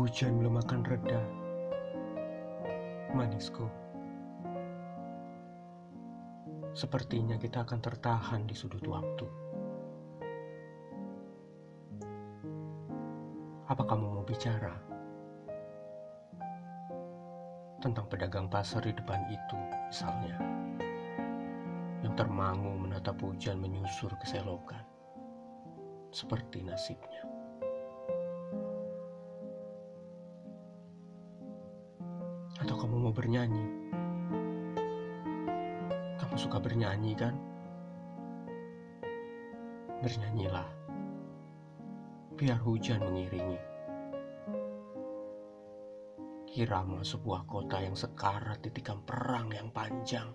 Hujan belum akan reda. Manisku. Sepertinya kita akan tertahan di sudut waktu. Apa kamu mau bicara? Tentang pedagang pasar di depan itu, misalnya. Yang termangu menatap hujan menyusur ke selokan. Seperti nasibnya. Kamu mau bernyanyi? Kamu suka bernyanyi kan? Bernyanyilah. Biar hujan mengiringi. Kirama sebuah kota yang sekarat ditikam perang yang panjang.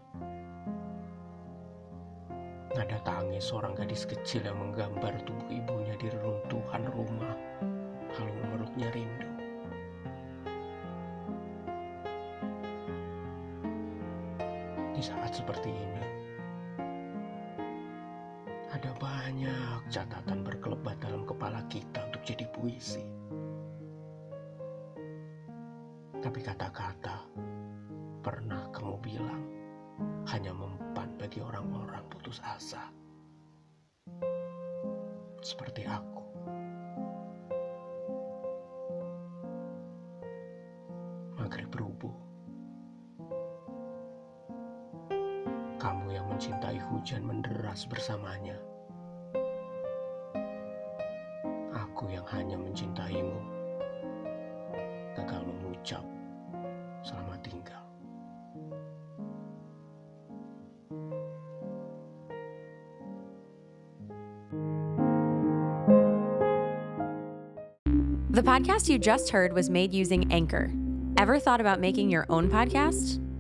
Nada tangis seorang gadis kecil yang menggambar tubuh ibunya di reruntuhan Di saat seperti ini, ada banyak catatan berkelebat dalam kepala kita untuk jadi puisi. Tapi kata-kata pernah kamu bilang hanya mempan bagi orang-orang putus asa. Seperti aku. Maghrib berubah. Yang mencintai hujan menderas bersamanya. Aku yang hanya mencintaimu. Gagal mengucap selamat tinggal. The podcast you just heard was made using Anchor. Ever thought about making your own podcast?